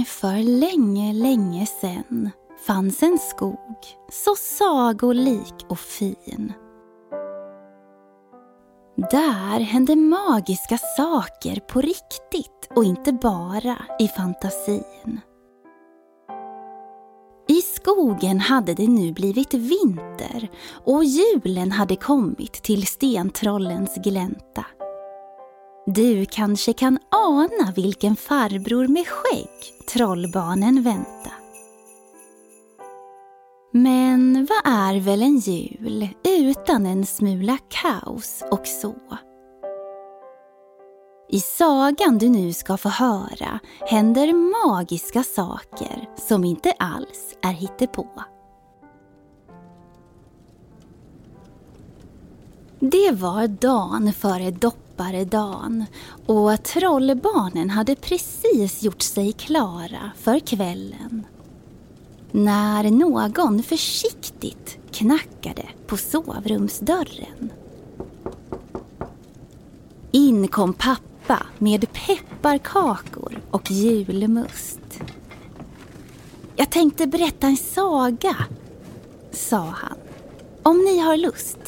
Gång för länge, länge sen fanns en skog så sagolik och fin. Där hände magiska saker på riktigt och inte bara i fantasin. I skogen hade det nu blivit vinter och julen hade kommit till stentrollens glänta. Du kanske kan ana vilken farbror med skägg trollbarnen vänta. Men vad är väl en jul utan en smula kaos och så? I sagan du nu ska få höra händer magiska saker som inte alls är hittepå. Det var dagen före dopparedagen och trollbarnen hade precis gjort sig klara för kvällen. När någon försiktigt knackade på sovrumsdörren. In kom pappa med pepparkakor och julmust. Jag tänkte berätta en saga, sa han. Om ni har lust.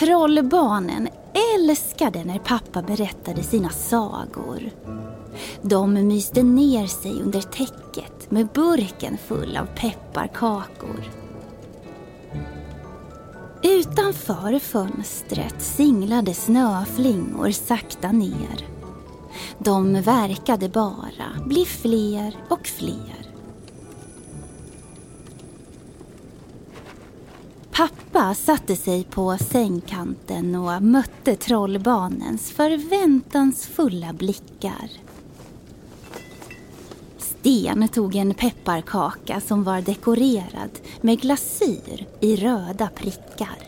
Trollbarnen älskade när pappa berättade sina sagor. De myste ner sig under täcket med burken full av pepparkakor. Utanför fönstret singlade snöflingor sakta ner. De verkade bara bli fler och fler. Pappa satte sig på sängkanten och mötte trollbarnens förväntansfulla blickar. Sten tog en pepparkaka som var dekorerad med glasyr i röda prickar.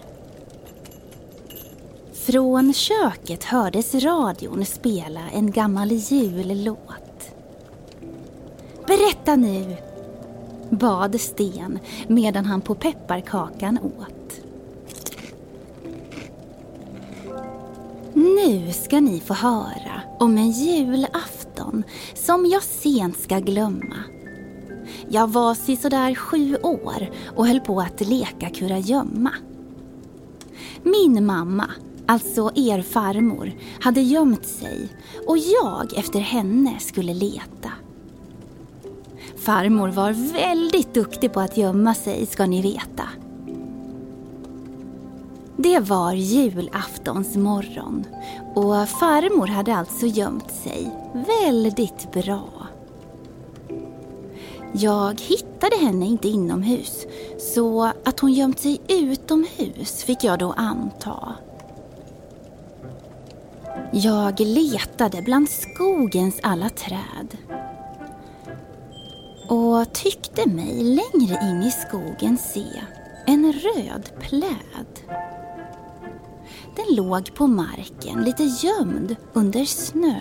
Från köket hördes radion spela en gammal jullåt. Berätta nu, bad Sten medan han på pepparkakan åt. Nu ska ni få höra om en julafton som jag sent ska glömma. Jag var sådär sju år och höll på att leka kurragömma. Min mamma, alltså er farmor, hade gömt sig och jag efter henne skulle leta. Farmor var väldigt duktig på att gömma sig, ska ni veta. Det var julaftons morgon och farmor hade alltså gömt sig väldigt bra. Jag hittade henne inte inomhus så att hon gömt sig utomhus fick jag då anta. Jag letade bland skogens alla träd och tyckte mig längre in i skogen se en röd pläd. Den låg på marken, lite gömd under snö.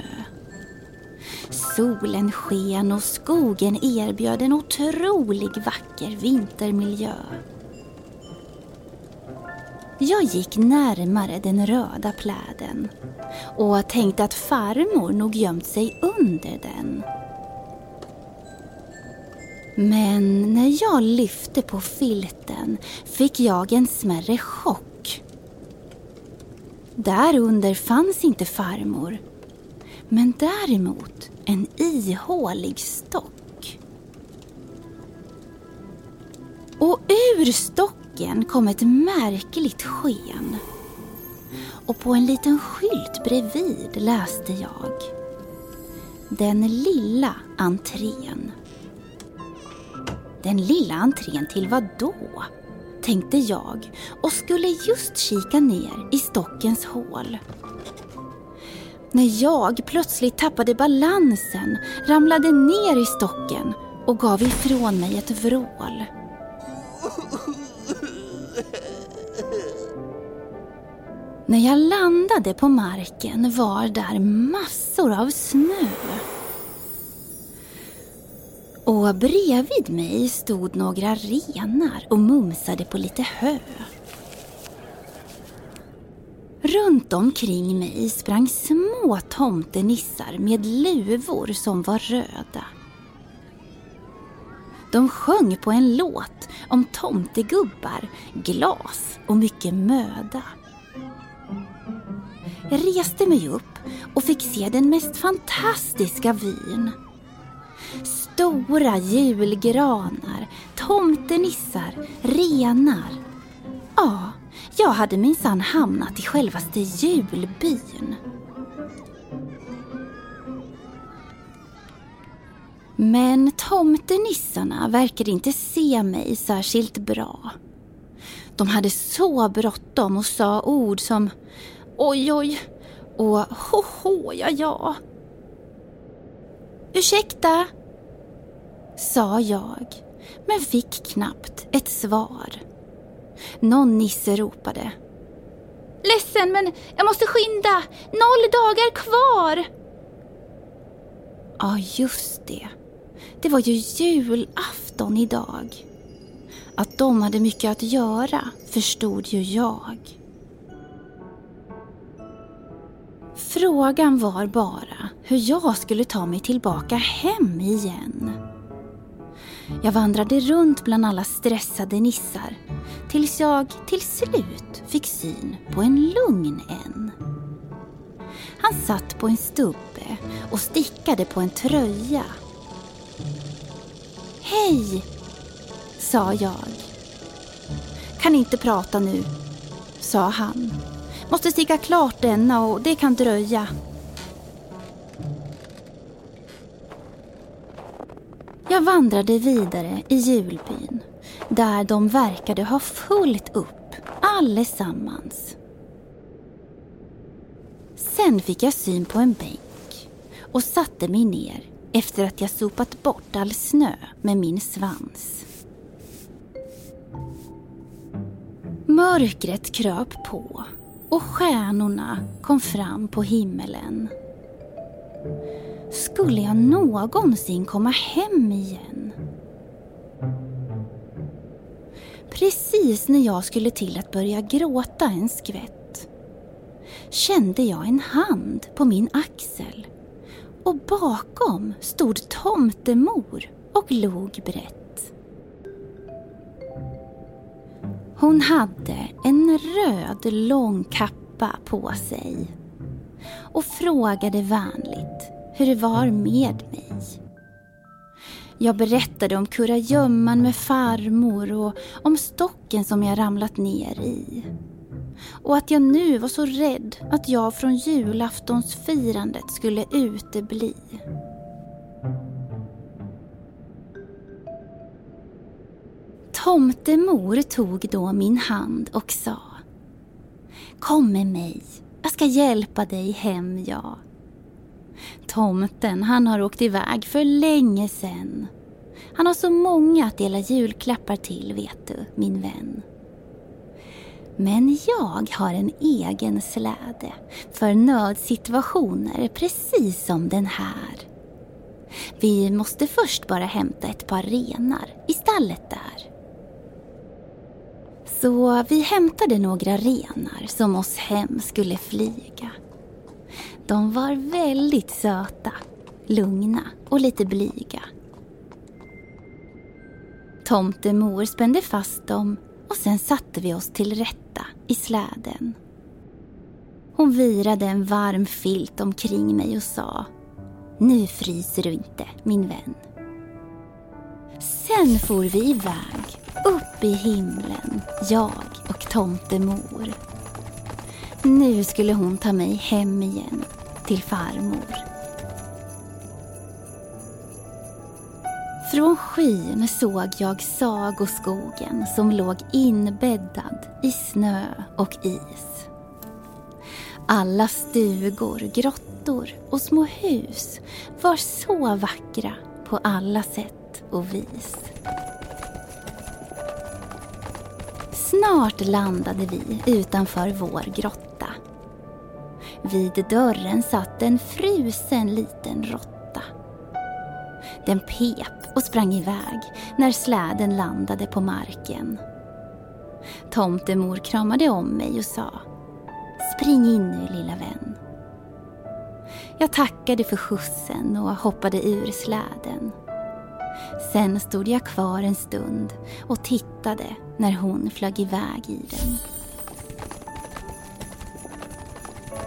Solen sken och skogen erbjöd en otrolig vacker vintermiljö. Jag gick närmare den röda pläden och tänkte att farmor nog gömt sig under den. Men när jag lyfte på filten fick jag en smärre chock. Därunder fanns inte farmor, men däremot en ihålig stock. Och ur stocken kom ett märkligt sken. Och på en liten skylt bredvid läste jag Den lilla entrén. Den lilla entrén till vad då? tänkte jag och skulle just kika ner i stockens hål. När jag plötsligt tappade balansen, ramlade ner i stocken och gav ifrån mig ett vrål. När jag landade på marken var där massor av snö. Och bredvid mig stod några renar och mumsade på lite hö. Runt omkring mig sprang små tomtenissar med luvor som var röda. De sjöng på en låt om tomtegubbar, glas och mycket möda. Jag reste mig upp och fick se den mest fantastiska vyn. Stora julgranar, tomtenissar, renar. Ja, jag hade minsann hamnat i självaste julbyn. Men tomtenissarna verkade inte se mig särskilt bra. De hade så bråttom och sa ord som oj oj och ho ho ja ja. Ursäkta, sa jag, men fick knappt ett svar. Någon nisse ropade. Ledsen, men jag måste skynda. Noll dagar kvar. Ja, just det. Det var ju julafton idag. Att de hade mycket att göra förstod ju jag. Frågan var bara hur jag skulle ta mig tillbaka hem igen. Jag vandrade runt bland alla stressade nissar tills jag till slut fick syn på en lugn en. Han satt på en stubbe och stickade på en tröja. Hej, sa jag. Kan inte prata nu, sa han. Måste sticka klart denna och det kan dröja. Vandrade vidare i julbyn där de verkade ha fullt upp allesammans. Sen fick jag syn på en bänk och satte mig ner efter att jag sopat bort all snö med min svans. Mörkret kröp på och stjärnorna kom fram på himmelen. Skulle jag någonsin komma hem igen? Precis när jag skulle till att börja gråta en skvätt kände jag en hand på min axel och bakom stod tomtemor och log brett. Hon hade en röd lång kappa på sig och frågade vänligt hur det var med mig. Jag berättade om kurragömman med farmor och om stocken som jag ramlat ner i. Och att jag nu var så rädd att jag från julaftonsfirandet skulle utebli. Tomtemor tog då min hand och sa Kom med mig, jag ska hjälpa dig hem, ja. Tomten, han har åkt iväg för länge sen. Han har så många att dela julklappar till, vet du, min vän. Men jag har en egen släde för nödsituationer precis som den här. Vi måste först bara hämta ett par renar i stallet där. Så vi hämtade några renar som oss hem skulle flyga. De var väldigt söta, lugna och lite blyga. Tomtemor spände fast dem och sen satte vi oss till rätta i släden. Hon virade en varm filt omkring mig och sa Nu fryser du inte, min vän. Sen for vi iväg, upp i himlen, jag och tomtemor. Nu skulle hon ta mig hem igen till farmor. Från skyn såg jag sagoskogen som låg inbäddad i snö och is. Alla stugor, grottor och små hus var så vackra på alla sätt och vis. Snart landade vi utanför vår grotta vid dörren satt en frusen liten råtta. Den pep och sprang iväg när släden landade på marken. Tomtemor kramade om mig och sa Spring in nu lilla vän. Jag tackade för skjutsen och hoppade ur släden. Sen stod jag kvar en stund och tittade när hon flög iväg i den.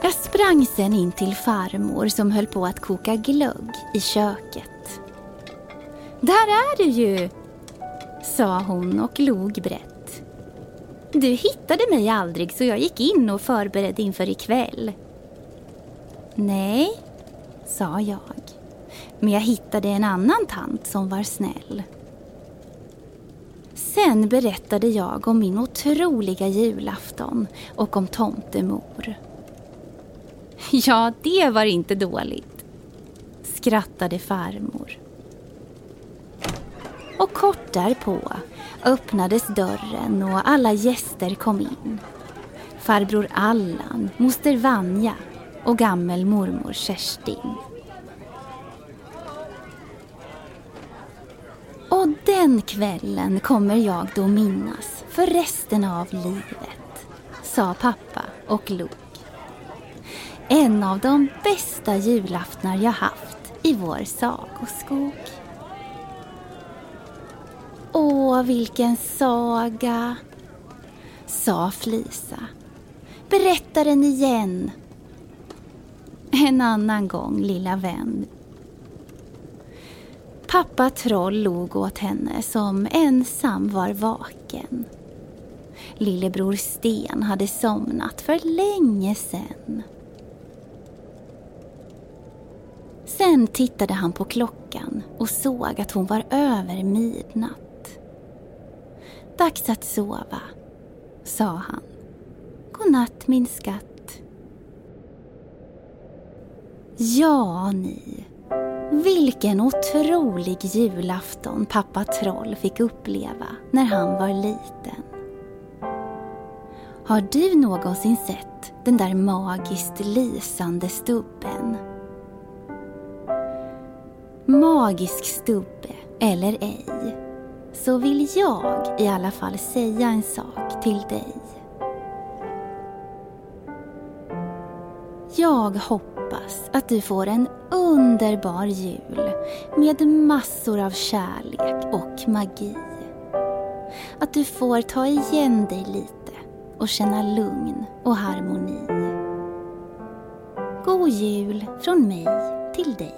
Jag sprang sen in till farmor som höll på att koka glögg i köket. Där är du ju, sa hon och log brett. Du hittade mig aldrig så jag gick in och förberedde inför ikväll. Nej, sa jag. Men jag hittade en annan tant som var snäll. Sen berättade jag om min otroliga julafton och om tomtemor. Ja, det var inte dåligt, skrattade farmor. Och kort därpå öppnades dörren och alla gäster kom in. Farbror Allan, moster Vanja och gammelmormor Kerstin. Och den kvällen kommer jag då minnas för resten av livet, sa pappa och log. En av de bästa julaftnar jag haft i vår sagoskog. Åh, vilken saga, sa Flisa. Berätta den igen. En annan gång, lilla vän. Pappa Troll log åt henne som ensam var vaken. Lillebror Sten hade somnat för länge sen. Sen tittade han på klockan och såg att hon var över midnatt. Dags att sova, sa han. Godnatt min skatt. Ja, ni. Vilken otrolig julafton pappa Troll fick uppleva när han var liten. Har du någonsin sett den där magiskt lysande stubben? Magisk stubbe eller ej, så vill jag i alla fall säga en sak till dig. Jag hoppas att du får en underbar jul med massor av kärlek och magi. Att du får ta igen dig lite och känna lugn och harmoni. God jul från mig till dig.